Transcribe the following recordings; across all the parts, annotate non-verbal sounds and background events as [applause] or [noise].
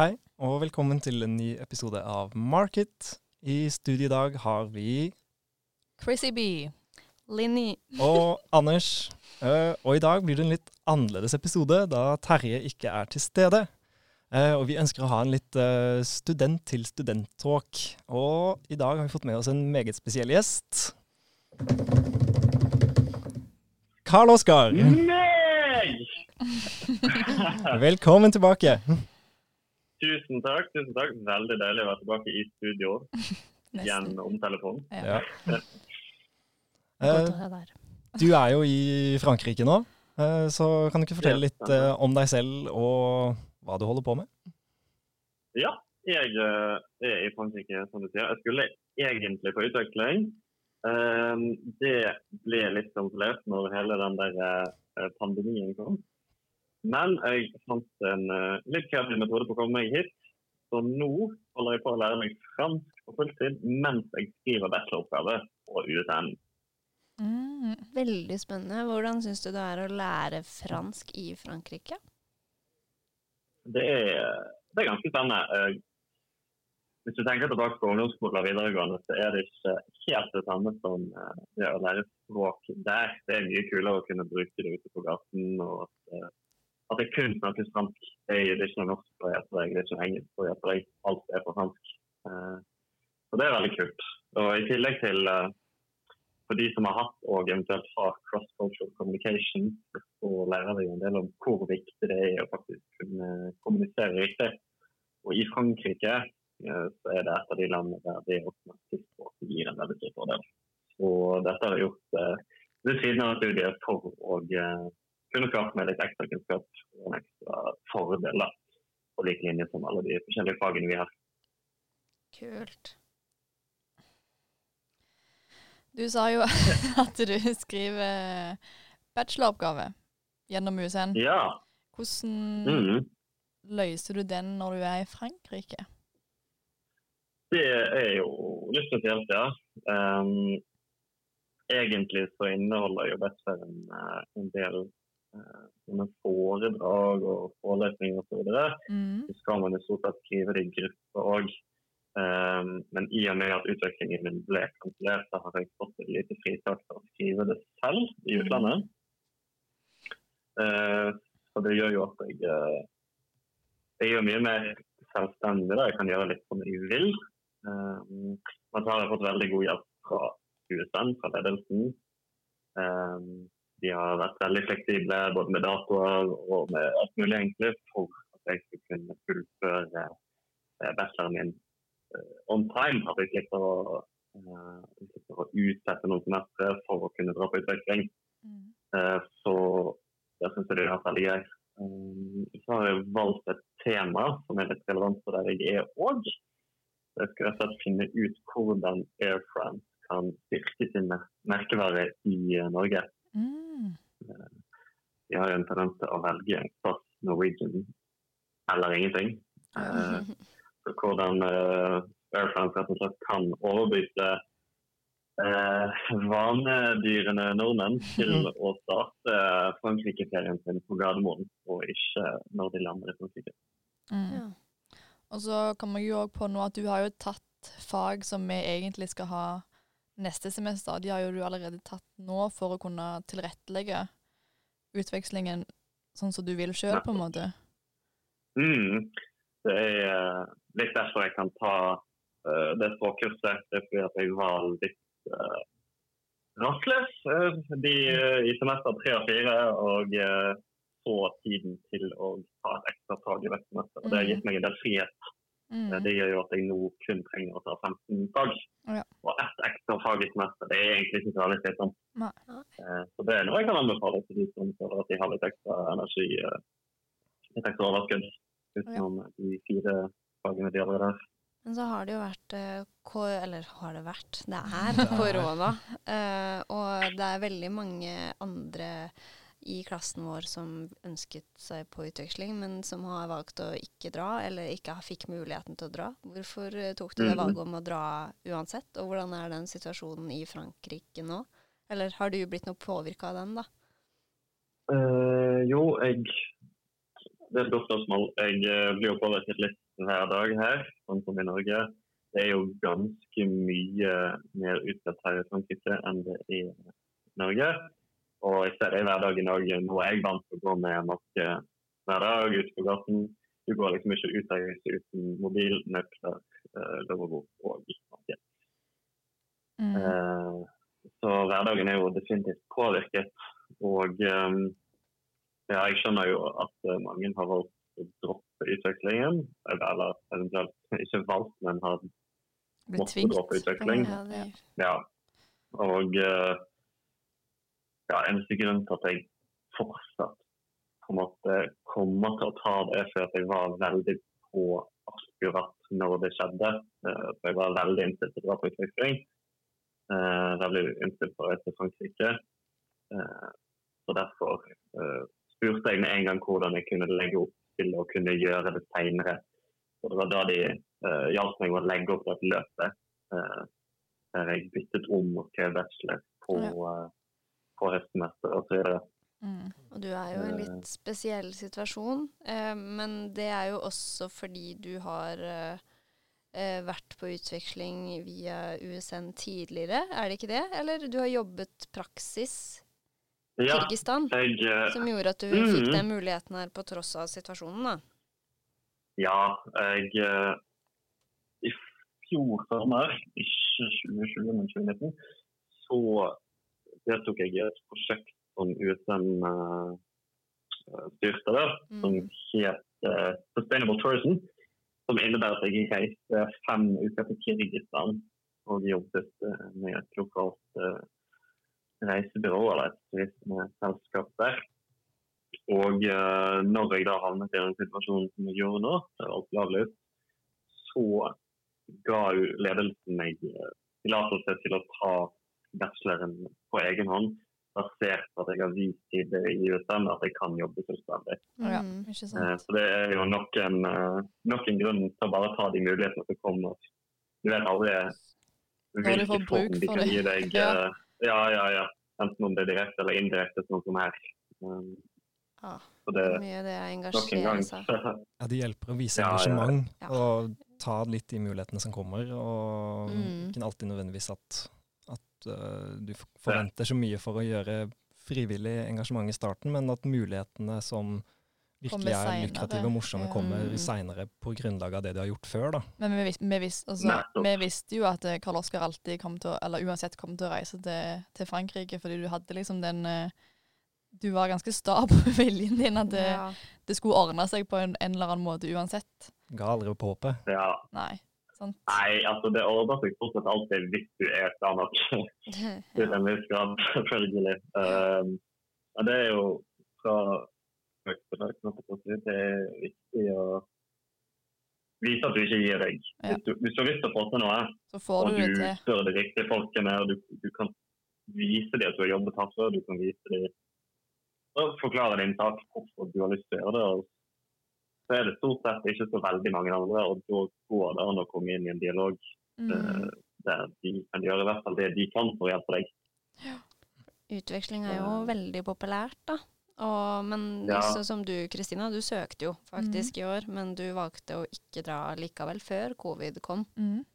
Hei, og velkommen til en ny episode av Market. I studio i dag har vi Chrissy B. Linni. [laughs] og Anders. Eh, og i dag blir det en litt annerledes episode, da Terje ikke er til stede. Eh, og vi ønsker å ha en litt eh, student-til-student-talk. Og i dag har vi fått med oss en meget spesiell gjest. Karl Oskar, Nei! velkommen tilbake. Tusen takk. tusen takk. Veldig deilig å være tilbake i studio [laughs] gjennom igjen om telefon. Ja. Ja. [laughs] Eh. [laughs] Du er jo i Frankrike nå, eh, så kan du ikke fortelle litt eh, om deg selv og hva du holder på med? Ja, jeg eh, er i Frankrike, som du sier. Jeg skulle egentlig på utveksling. Eh, det ble litt kansellert når hele den der eh, pandemien kom. Men jeg fant en uh, litt kreativ metode på å komme meg hit. Så nå holder jeg på å lære meg fransk på fulltid mens jeg skriver bacheloroppgave på UTN. Mm. Veldig spennende. Hvordan syns du det er å lære fransk i Frankrike? Det er, det er ganske spennende. Eh, Hvis du tenker tilbake på ungdomsskolen og videregående, så er det ikke helt det samme som eh, det å lære språk der. Det er mye kulere å kunne bruke det ute på gaten. og at, at det kun snakkes fransk. Det er, det er ikke noe norsk på jeg, det er ikke noe engelsk for jeg. Alt er på fransk. Eh, Så det er veldig kult. Og I tillegg til eh, for de som har hatt og eventuelt har cross-cultural communication, så lærer vi en del om hvor viktig det er å faktisk kunne kommunisere riktig. Og i Frankrike eh, så er det et av de landene der det å snakke språk gir en veldig stor fordel. Så dette har jeg gjort eh, ved siden av studiet for å eh, med litt ekstra kunnskap og en ekstra fordel på lik linje som alle de forskjellige fagene vi har. Kult. Du sa jo [laughs] at du skriver bacheloroppgave gjennom USN. Ja. Hvordan Mhm. løser du den når du er i Frankrike? Det er jo litt spesielt, ja. Um, egentlig så inneholder jo bacheloren uh, en del sånne foredrag og forelesninger osv. Så, videre. Mm. så skal man jo stort sett skrive det i grupper òg. Um, men i og med at utviklingen min ble kansellert, så har jeg fått et lite fritak til å skrive det selv i utlandet. Uh, så det gjør jo at jeg uh, jeg gjør mye mer selvstendig. da. Jeg kan gjøre litt som jeg vil. Um, men så har jeg fått veldig god hjelp fra USN, fra ledelsen. Um, de har vært veldig fleksible både med datoer og med alt mulig egentlig for at jeg skulle kunne fullføre eh, bacheloren min eh, on time. At jeg slipper å, eh, å utsette noen semestre for å kunne dra på utveksling. Mm. Så det syns jeg det er veldig. Um, så har jeg valgt et tema som er litt relevant for der jeg er òg. Jeg skal rett og slett finne ut hvordan Air France kan styrke sin mer- merkevare i Norge. Mm. De har jo en tendens til å velge fast Norwegian eller ingenting. Mm. [laughs] så hvordan eh, Air France rett og slett kan overbevise eh, vanedyrene nordmenn til [laughs] å starte Frankrike-ferien sin på Gardermoen, og ikke når de lander i Frankrike. Mm. Ja. Og så kommer jeg jo òg på nå at du har jo tatt fag som vi egentlig skal ha neste semester. De har jo du allerede tatt nå for å kunne tilrettelegge utvekslingen sånn som du vil sjøl, på en måte. Mm. Det er eh, litt derfor jeg kan ta uh, det språkkurset. Det er fordi at jeg var litt uh, rastløs uh, de, i semester tre og fire, og så tiden til å ta et ekstra tak i dette semester. Det har gitt meg en del frihet. Eh, Mm. Det gjør jo at jeg nå kun trenger å ta 15 fag. Ja. Og ett ekstra fag i semester. Det er egentlig ikke så veldig slitsomt. Eh, Så det er noe jeg kan anbefale til de som føler at de har litt ekstra energi, eh, litt ekstra overskudd utenom de fire fagene de allerede har. Men så har det jo vært Eller har det vært? Det er [laughs] korona. Og det er veldig mange andre i klassen vår som ønsket seg på utveksling, men som har valgt å ikke dra, eller ikke fikk muligheten til å dra. Hvorfor eh, tok du det Mhm. valget om å dra uansett? Og hvordan er den situasjonen i Frankrike nå? Eller har du blitt noe påvirka av den, da? Uh, jo, jeg Det er et godt spørsmål. Jeg eh, blir jo påvirket litt hver dag her, sånn som i Norge. Det er jo ganske mye mer utbredt her i Frankrike enn det er i Norge. Og jeg ser det i hverdagen òg. Nå er jeg vant til å gå med maske hver dag ute på gaten. Du går liksom ikke ut av huset uten mobil, nøkler, uh, lommebok og maske. Mm. Eh, så hverdagen er jo definitivt påvirket. Og um, ja, jeg skjønner jo at mange har valgt å droppe utvekslingen. Eller eventuelt ikke valgt, men har måttet droppe utveksling. Ja, Ja. Og uh, ja, eneste grunn til at jeg fortsatt på en måte kommer til å ta det, for at jeg var veldig på akkurat når det skjedde. For jeg var veldig innstilt på å dra på utveksling. Uh, veldig innstilt på å reise til Frankrike. Uh, så derfor spurte jeg med en gang hvordan jeg kunne legge opp til å kunne gjøre det seinere. Det var da de uh, hjalp meg å legge opp dette løpet. Uh, der jeg byttet om og skrev bachelor på, uh, på høstsemester osv. Mm. Og du er jo i en litt spesiell situasjon, eh, men det er jo også fordi du har eh, eh, vært på utveksling via USN tidligere, er det ikke det? Eller du har jobbet praksis i Ja, Kirgistan, jeg, som gjorde at du mm, fikk den muligheten her på tross av situasjonen, da. ja, jeg I fjor sommer, ikke 2020, men 2019, så deltok jeg i et prosjekt som USM uh, styrte der, som Mm. het uh, Sustainable Tourism. Som innebærer at jeg reiste fem uker til Kirgisistan og jobbet uh, med et lokalt uh, reisebyrå eller et turismeselskap der. Og uh, når jeg da havnet i den situasjonen som jeg gjorde nå, alt lavlig, så ga ledelsen meg tillatelse til å ta bacheloren på egen hånd, basert på at jeg har vist tidligere i utlandet at jeg kan jobbe selvstendig. Ja, Mm. ikke Eh, sant. Så det er jo nok en, eh, nok en grunn til å bare ta de mulighetene som kommer. Du vet aldri du hvilken form de kan det. gi deg. [laughs] Ja. eh, Ja, ja, ja. Enten om det er direkte eller indirekte, sånn som her. Um, Ja, Så det mye det er å nok en gang. engasjere [laughs] seg. Ja, det hjelper å vise engasjement ja, ja. Ja. og ta litt de mulighetene som kommer. Og Mm. ikke alltid nødvendigvis at, at øh, du forventer så mye for å gjøre frivillig engasjement i starten, men at mulighetene som virkelig er lukrative og morsomme, Ja. kommer Mm. seinere på grunnlag av det du har gjort før. da. Men vi, vi, vis, altså, vi visste jo at eh, Karl Oskar alltid kom til å, eller uansett kom til å reise til, til Frankrike, fordi du hadde liksom den eh, Du var ganske sta på [laughs] viljen din, at det, Ja. det skulle ordne seg på en, en eller annen måte uansett. Ga aldri opp håpet. ja. Nei. Sant? Nei, altså det ordner seg stort sett alltid hvis du er bra nok. [laughs] til en viss grad, selvfølgelig. Um, ja, det er jo fra å si, det er viktig å vise at du ikke gir deg. Ja. Hvis, du, hvis du har lyst til å få til noe, Så får og du du til. spør de riktige folkene, og du, du kan vise dem at du har jobbet hardt før, du kan vise dem og forklare din sak hvorfor du har lyst til å gjøre det. og så er det stort sett ikke så veldig mange andre, og da går det an å komme inn i en dialog Mm. eh, der de kan gjøre i hvert fall det de kan for å hjelpe deg. Utveksling er jo veldig populært, da. Og, men Ja. som du, Kristina, du søkte jo faktisk i år, men du valgte å ikke dra likevel før covid kom. Mm.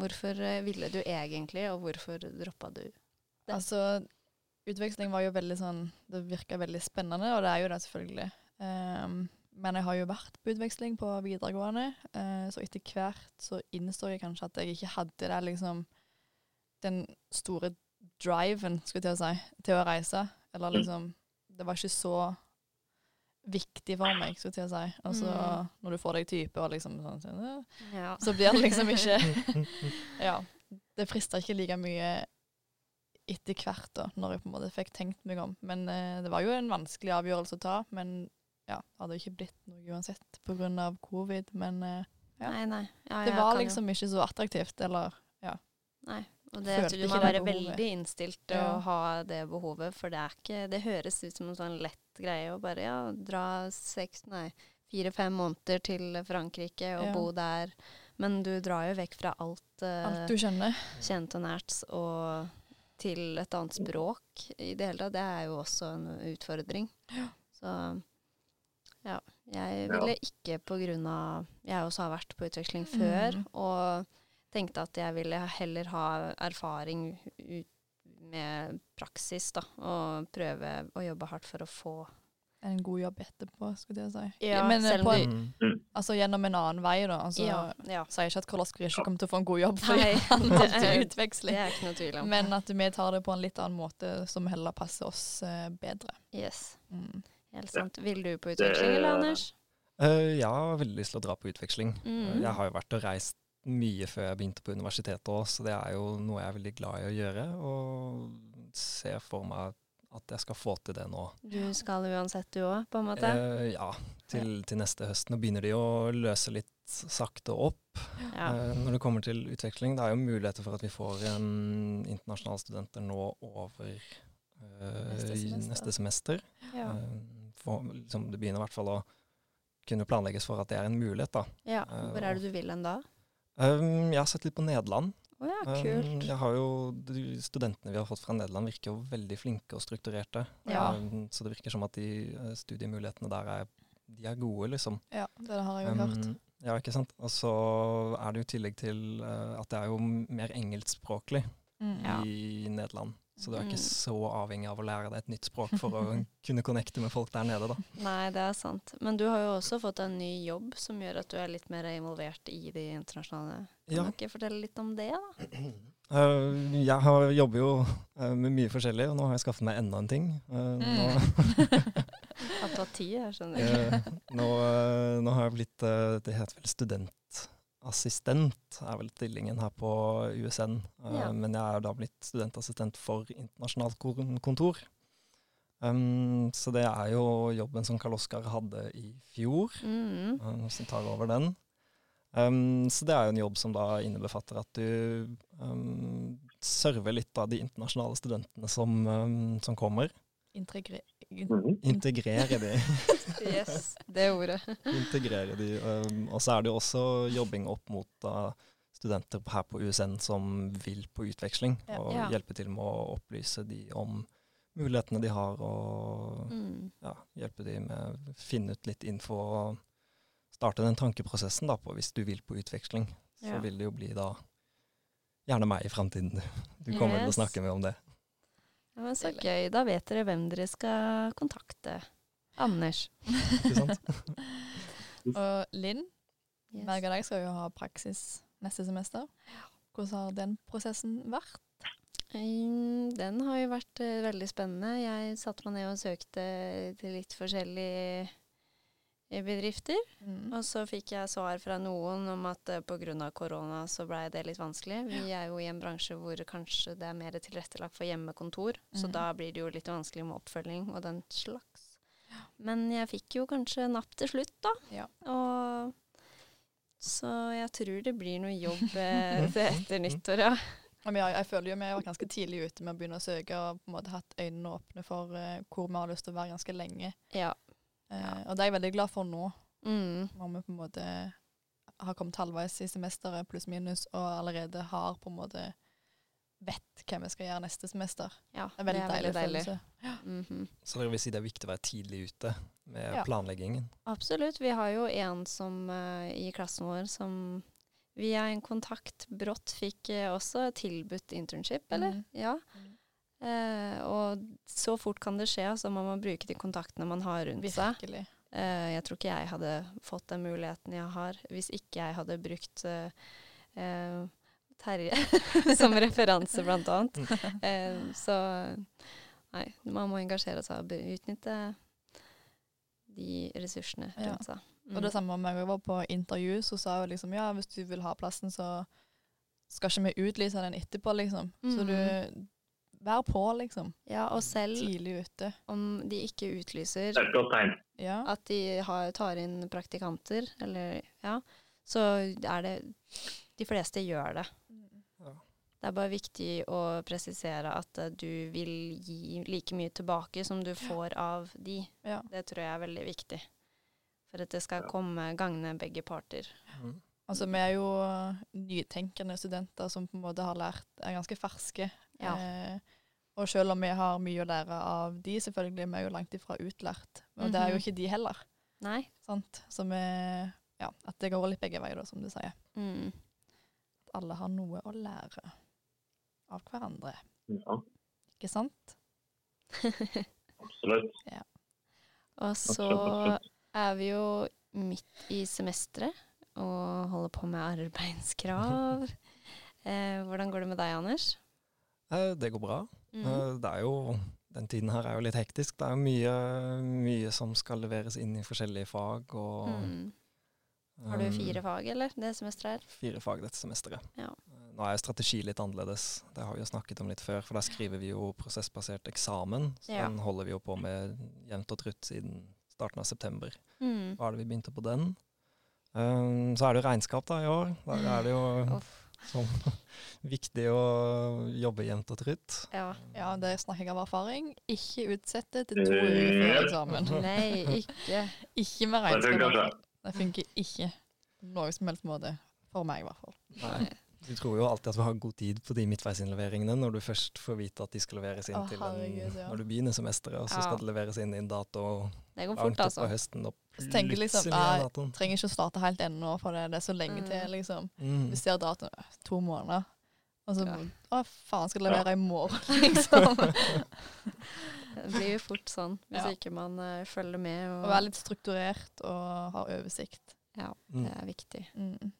Hvorfor eh, ville du egentlig, og hvorfor droppa du? Det. Altså, utveksling var jo veldig sånn Det virka veldig spennende, og det er jo det, selvfølgelig. Ehm, men jeg har jo vært på utveksling på videregående, eh, så etter hvert så innså jeg kanskje at jeg ikke hadde det liksom Den store driven, skulle jeg til å si, til å reise. Eller liksom Det var ikke så viktig for meg, skulle jeg til å si. Altså, Mm. når du får deg type og liksom sånn, sånn eh, Ja. så blir det liksom ikke [laughs] Ja. Det frister ikke like mye etter hvert, da, når jeg på en måte fikk tenkt meg om. Men eh, det var jo en vanskelig avgjørelse å ta. Men ja, det hadde jo ikke blitt noe uansett pga. covid. Men eh, Ja. Nei, nei. Ja, det var liksom jo- ikke så attraktivt, eller ja. Nei. Og det, følte du må være veldig innstilt til å ha det behovet, for det er ikke Det høres ut som en sånn lett greie å bare ja, dra seks, nei, fire-fem måneder til Frankrike og bo der. Men du drar jo vekk fra alt, uh, alt du kjenner. kjent og nært og til et annet språk i det hele tatt. Det er jo også en utfordring. Ja. Så Jeg ville ikke på grunn av Jeg også har vært på utveksling før, Mm. og tenkte at jeg ville heller ha erfaring ut med praksis, da. Og prøve å jobbe hardt for å få En god jobb etterpå, skulle jeg si. Ja, Men eh, selv på, en- Mm. altså gjennom en annen vei, da. Altså, Ja. ja. Sier ikke at Karl Oskar ikke kommer til å få en god jobb fordi Nei, [laughs] han det valgte er- utveksling. Det er ikke noe tvil om. Men at vi tar det på en litt annen måte som heller passer oss eh, bedre. yes, Mm. Helt sant. Vil du på utveksling, er- eller, Anders? Uh, jeg har veldig lyst til å dra på utveksling. Mm. Jeg har jo vært og reist mye før jeg begynte på universitetet òg, så det er jo noe jeg er veldig glad i å gjøre. Og ser for meg at jeg skal få til det nå. Du skal uansett, du òg, på en måte? Uh, ja, til, til neste høst. Nå begynner de å løse litt sakte opp ja. Uh, når det kommer til utveksling. Det er jo muligheter for at vi får um, internasjonale studenter nå over uh, Neste semester. neste semester. Ja. Eh, for, liksom, det begynner i hvert fall å kunne planlegges for at det er en mulighet. da. ja. eh, Hvor er det du vil hen da? Um, jeg har sett litt på Nederland. Oh, ja, Um, kult. jeg har jo, de studentene vi har fått fra Nederland virker jo veldig flinke og strukturerte. Ja. Um, så det virker som at de eh, studiemulighetene der er, de er gode, liksom. Ja, det har jeg jo hørt. Um, ja, ikke sant. Og så er det jo i tillegg til uh, at det er jo mer engelskspråklig Mm. Ja. i Nederland. Så du er ikke Mm. så avhengig av å lære deg et nytt språk for å [laughs] kunne connecte med folk der nede, da. Nei, det er sant. Men du har jo også fått en ny jobb som gjør at du er litt mer involvert i de internasjonale. Kan Ja. du ikke fortelle litt om det, da? Uh, [clears throat] jeg har, jobber jo uh, med mye forskjellig, og nå har jeg skaffet meg enda en ting. Uh, nå, [laughs] Det har tatt tid, jeg skjønner. [laughs] Eh, nå, nå har jeg blitt Det heter vel studentassistent, er vel stillingen her på USN. ja. uh, Men jeg er da blitt studentassistent for internasjonalt kontor. Um, så det er jo jobben som Karl Oskar hadde i fjor, Mm. um, som tar over den. Um, så det er jo en jobb som da innebefatter at du um, server litt av de internasjonale studentene som, um, som kommer. Integre Mhm. Integrere de. [laughs] Yes, det ordet. integrere de. Um, og så er det jo også jobbing opp mot da, studenter her på USN som vil på utveksling, Ja. og Ja. hjelpe til med å opplyse de om mulighetene de har, og Mm. ja, hjelpe de med å finne ut litt info og starte den tankeprosessen da, på hvis du vil på utveksling. Så Ja. vil det jo bli da gjerne meg i framtiden. Du kommer til å snakke med om det. Ja, men så gøy. Da vet dere hvem dere skal kontakte. Anders. Ikke sant? [laughs] Og Linn, Yes. hver dag skal jo ha praksis neste semester. Hvordan har den prosessen vært? Mm, Den har jo vært eh, veldig spennende. Jeg satte meg ned og søkte til litt forskjellige eh, bedrifter. Mm. Og så fikk jeg svar fra noen om at uh, pga. korona så blei det litt vanskelig. Vi er jo i en bransje hvor kanskje det er mer tilrettelagt for hjemmekontor, så Mhm. da blir det jo litt vanskelig med oppfølging og den slags. Men jeg fikk jo kanskje napp til slutt, da. Ja. Og så jeg tror det blir noe jobb eh, etter nyttår, ja. Ja, jeg, føler jo vi var ganske tidlig ute med å begynne å søke, og på en måte hatt øynene åpne for uh, hvor vi har lyst til å være ganske lenge. Ja. Eh, Ja. Og det er jeg veldig glad for nå, Mm. når vi på en måte har kommet halvveis i semesteret, pluss minus, og allerede har på en måte vet hva vi skal gjøre neste semester. ja. Det er veldig deilig, følelse. Mhm. Så dere vil si det er viktig å være tidlig ute med Ja. planleggingen? Absolutt. Vi har jo en som uh, i klassen vår som via en kontakt brått fikk uh, også tilbudt internship, eller? Mm. Ja. Eh, og så fort kan det skje, så må man bruke de kontaktene man har rundt seg. Eh, jeg tror ikke jeg hadde fått den muligheten jeg har, hvis ikke jeg hadde brukt eh, eh, Terje [laughs] som referanse, blant annet. [laughs] Eh, så nei, man må engasjere seg og utnytte de ressursene rundt seg. Mm. Og det samme med jeg var på intervju, så sa hun liksom ja, hvis du vil ha plassen, så skal ikke vi utlyse den etterpå, liksom. Så du Vær på, liksom. Ja, og selv Tidlig ute. om de ikke utlyser Det er et godt tegn. Ja. at de har, tar inn praktikanter, eller ja, så er det De fleste gjør det. Ja. Det er bare viktig å presisere at eh, du vil gi like mye tilbake som du får av de. ja. Det tror jeg er veldig viktig. For at det skal komme gagne begge parter. Mm. Altså, vi er jo nytenkende studenter som på en måte har lært, er ganske ferske. Ja. Eh, og selv om vi har mye å lære av de, selvfølgelig, vi er jo langt ifra utlært. Og det er jo Mhm. ikke de heller. Nei. Sant? Så vi Ja, at det går litt begge veier, da, som du sier. Mm. At alle har noe å lære av hverandre. Ja, Ikke sant? [laughs] absolutt. Ja. Og så er vi jo midt i semesteret og holder på med arbeidskrav. [laughs] Eh, hvordan går det med deg, Anders? Eh, Det går bra. Mm. Eh, Det er jo, den tiden her er jo litt hektisk. Det er mye, mye som skal leveres inn i forskjellige fag. Og, Mm. Har du um, fire fag, eller? Det semesteret her? Fire fag dette semesteret. Ja. Eh, Nå er strategi litt annerledes. Det har vi jo snakket om litt før. For der skriver vi jo prosessbasert eksamen. Så Ja. den holder vi jo på med jevnt og trutt siden starten av september. Mm. Da er det vi begynte på den. Um, så er det jo regnskap da i år. Da er det jo Uff. sånn [laughs] viktig å jobbe jevnt og trutt. Ja. Ja, det snakker jeg av erfaring. Ikke utsette til to uker før eksamen. [laughs] Nei, ikke. [laughs] Ikke med Det funker regnskap. Det funker ikke på noen som helst måte. For meg, i hvert fall. Nei. Du tror jo alltid at vi har god tid på de midtveisinleveringene når du først får vite at de skal leveres inn Å, til en, herregud, ja. når du begynner semesteret, og så Ja. skal det leveres inn i en dato Det går langt opp altså. på høsten, og Så tenker jeg liksom, datoen. Trenger ikke å starte helt ennå, for det, det er så lenge Mm. til, liksom. Mm. Du ser datoen øh, to måneder. Og så Ja. Å, faen, skal levere i morgen, [laughs] liksom. Det blir jo fort sånn hvis Ja. ikke man uh, følger med. Og, Og, være litt strukturert og ha oversikt. ja, Mm. det er viktig. Mm.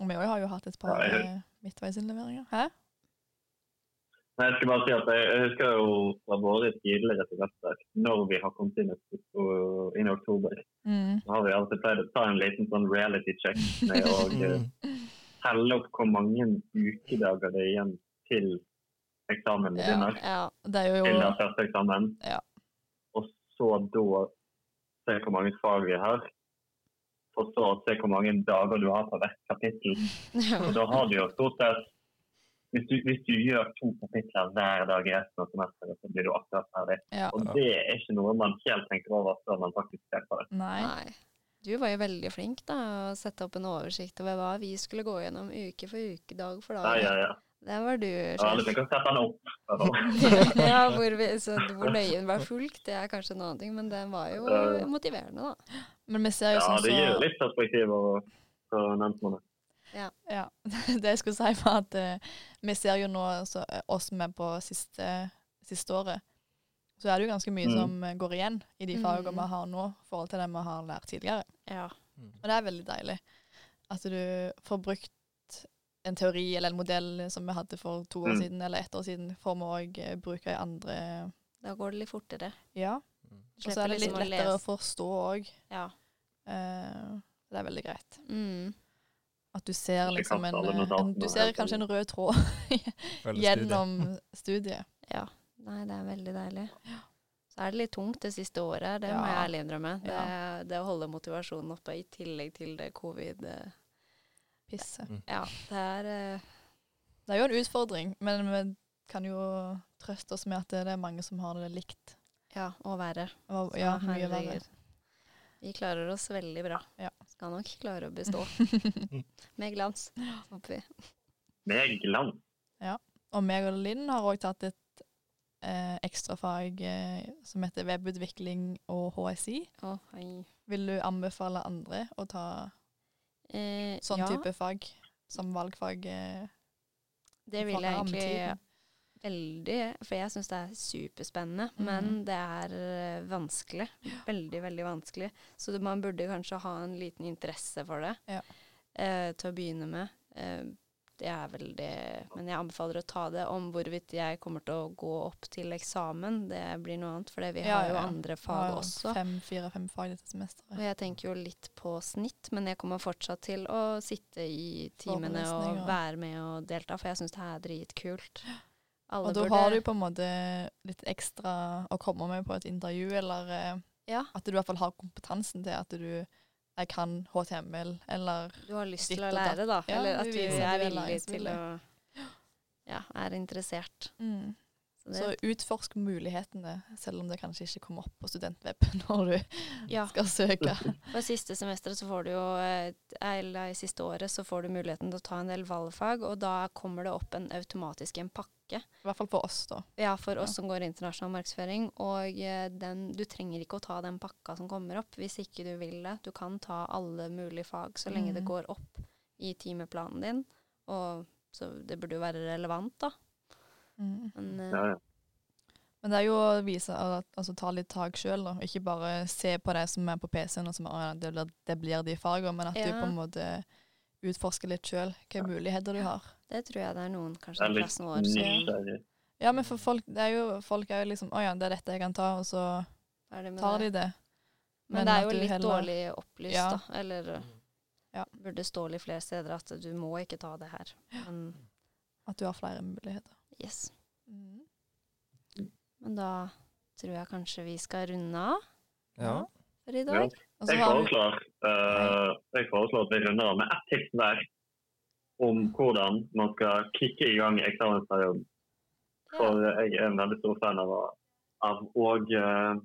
Og vi også har jo hatt et par Ja, jeg- eh. Hæ? Nei, jeg skal bare si at jeg, jeg husker jo fra våre tidligere semester, når vi har kommet inn i, inn i oktober, Mm. så har vi alltid pleid å ta en liten sånn reality check med å [laughs] eh, telle opp hvor mange ukedager det er igjen til eksamen Ja. begynner. Ja, Det er jo Til den første eksamen. Ja. Og så da se hvor mange fag vi har. For så å se hvor mange dager du har på hvert kapittel. [laughs] Og da har du jo stort sett hvis du, hvis du gjør to kapitler hver dag i resten av semesteret, så blir du akkurat ferdig. ja. Og det er ikke noe man helt tenker over før man faktisk ser på det. Nei. Nei. Du var jo veldig flink da, å sette opp en oversikt over hva vi skulle gå gjennom uke for uke, dag for dag. dag. ja, ja. Det var du, Jeg Ja, du tenker å sette den opp. [laughs] ja, hvor, vi, så hvor nøyen var fulgt, det er kanskje en annen ting, men den var jo motiverende, da. Men vi ser jo Ja, sånn det gir litt perspektiv og- på nevntene. Ja. [laughs] Det jeg skulle si, var at uh, vi ser jo nå så, eh, oss som er på siste, siste året, så er det jo ganske mye Mm. som eh, går igjen i de fagene Mm. vi har nå, i forhold til det vi har lært tidligere. Ja. Og det er veldig deilig at du får brukt en teori eller en modell som vi hadde for to år Mm. siden eller ett år siden, får vi òg bruke i andre Da går det litt fortere. Ja. Mm. Og så er det litt liksom lettere å forstå òg. Ja. det er veldig greit. Mm. At du ser liksom en, eh, en Du ser kanskje en rød tråd [laughs] gjennom [laughs] studiet. ja. Nei, det er veldig deilig. Så er det litt tungt det siste året, det må jeg ærlig innrømme. Det, det å holde motivasjonen oppe i tillegg til det covid-pisset. Pisse. Ja, det er eh, Det er jo en utfordring, men vi kan jo trøste oss med at det er mange som har det likt. Ja, og verre. Og, ja, mye verre. Vi klarer oss veldig bra. Ja. Skal nok klare å bestå. [laughs] Med glans, håper vi. Med glans. Og meg og Linn har òg tatt et eh, ekstrafag eh, som heter webutvikling og HSI. Oh, hei. Vil du anbefale andre å ta Eh, sånn ja, type fag som valgfag? Eh, det vil jeg egentlig? Veldig, for jeg syns det er superspennende. mm. Men det er eh, vanskelig. Veldig, veldig vanskelig. Så man burde kanskje ha en liten interesse for det Ja. eh, til å begynne med. Eh, det er vel det Men jeg anbefaler å ta det. Om hvorvidt jeg kommer til å gå opp til eksamen, det blir noe annet. For vi Ja, har jo ja, ja. andre fag også. Fem, Fire-fem fag dette Og jeg tenker jo litt på snitt, men jeg kommer fortsatt til å sitte i timene og være med og delta, for jeg syns det er dritkult. Alle Og da burde- har du på en måte litt ekstra å komme med på et intervju, eller eh, Ja, at du i hvert fall har kompetansen til at du jeg kan HTML, eller du har lyst til å lære, da. Ja, Eller at du du er villig til å. Ja, er interessert. mm. Så Så utforsk mulighetene, selv om det kanskje ikke kommer opp på studentweb [laughs] når du ja. skal søke. På siste semesteret så får du jo eh, Eller i siste året så får du muligheten til å ta en del valgfag, og da kommer det opp en automatisk en pakke ikke. I hvert fall for oss, da. Ja, for oss Ja. som går internasjonal markedsføring. Og eh, den, du trenger ikke å ta den pakka som kommer opp, hvis ikke du vil det. Du kan ta alle mulige fag så lenge det Mm. går opp i timeplanen din. Og så det burde jo være relevant, da. Mm. Men eh, Ja, ja. Men det er jo å vise, at- altså ta litt tak sjøl, da. Ikke bare se på det som er på PC-en, og som «Å ja, det, blir, det blir de fagene, men at du på en måte utforsker litt sjøl hvilke muligheter du har. det tror jeg det er noen kanskje Det er i klassen vår som. Ja, men for folk, det er jo, folk er jo liksom Å ja, det er dette jeg kan ta, og så det med tar det. de det. Men, Men det er jo litt heller- dårlig opplyst, Ja. da. Eller eh, Ja. burde stå litt flere steder at du må ikke ta det her. Men At du har flere muligheter. yes. Mm. Men da tror jeg kanskje vi skal runde av Ja. for i Ja. dag. Jeg foreslår, uh, jeg foreslår at vi runder av med ett tips hver om hvordan man skal kicke i gang eksamensperioden. For jeg er en veldig stor fan av, av og uh,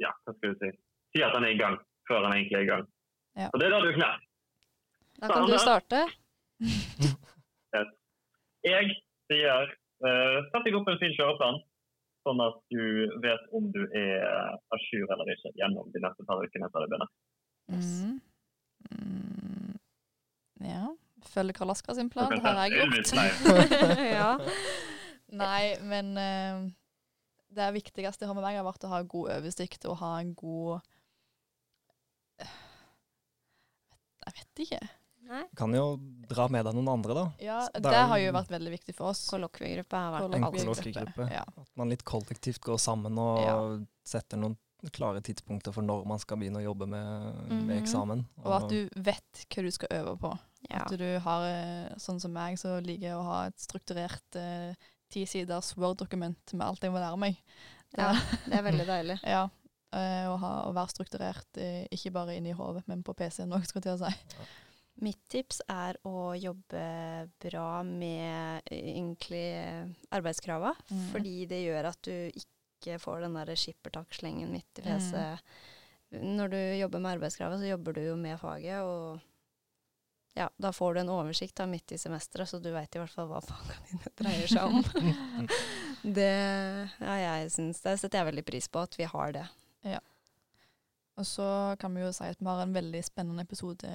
ja, hva skal du si si at den er i gang før den egentlig er i gang. Ja. Og det er da du klar. Da kan du starte. [laughs] Jeg sier uh, sett deg opp en fin kjøreplan, sånn at du vet om du er à jour eller ikke gjennom de neste par ukene før det begynner. Yes. Mm. Mm. Ja. Følger Karl Oskar sin plan. Det har jeg gjort. [laughs] ja. Nei, men uh, det viktigste har med meg har vært å ha god oversikt og ha en god Jeg vet ikke. Nei. Kan jo dra med deg noen andre, da. Ja, det det har jo vært veldig viktig for oss. Kollokviegruppe har vært En Kollokviegruppe. Ja. At man litt kollektivt går sammen og Ja. setter noen klare tidspunkter for når man skal begynne å jobbe med, Mhm. med eksamen. Og at du vet hva du skal øve på. Ja. At du har, eh, sånn som meg, så liker jeg å ha et strukturert eh, ti siders Word-dokument med alt jeg må lære meg. ja, det er veldig deilig. [laughs] Ja. eh, å, ha, å være strukturert, eh, ikke bare inni hodet, men på PC-en òg, skal jeg til å si. Mitt tips er å jobbe bra med eh, egentlig eh, arbeidskrava, Mm. fordi det gjør at du ikke får den der skippertak-slengen midt i fjeset. Når du jobber med arbeidskravet, så jobber du jo med faget, og ja, da får du en oversikt da, midt i semesteret, så du veit i hvert fall hva [laughs] fagene dine dreier seg om. [laughs] det, ja, jeg synes, det setter jeg veldig pris på, at vi har det. Og så kan vi jo si at vi har en veldig spennende episode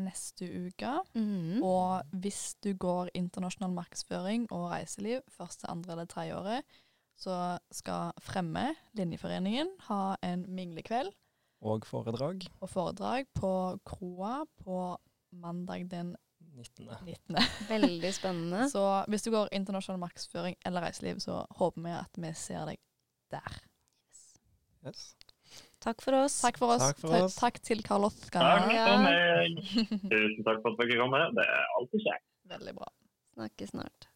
neste uke. Mm. Og hvis du går internasjonal markedsføring og reiseliv første, andre eller tredje året, så skal Fremme, Linjeforeningen, ha en minglekveld Og foredrag og foredrag på Kroa på mandag den 19. 19. Veldig spennende. [laughs] Så hvis du går internasjonal markedsføring eller reiseliv, så håper vi at vi ser deg der. Yes. Takk for oss. Takk for oss. Takk for oss. Takk til Karl Oskar. Takk for meg. Tusen takk for at dere kom. med. Det er alltid kjekt. Veldig bra. Snakkes snart.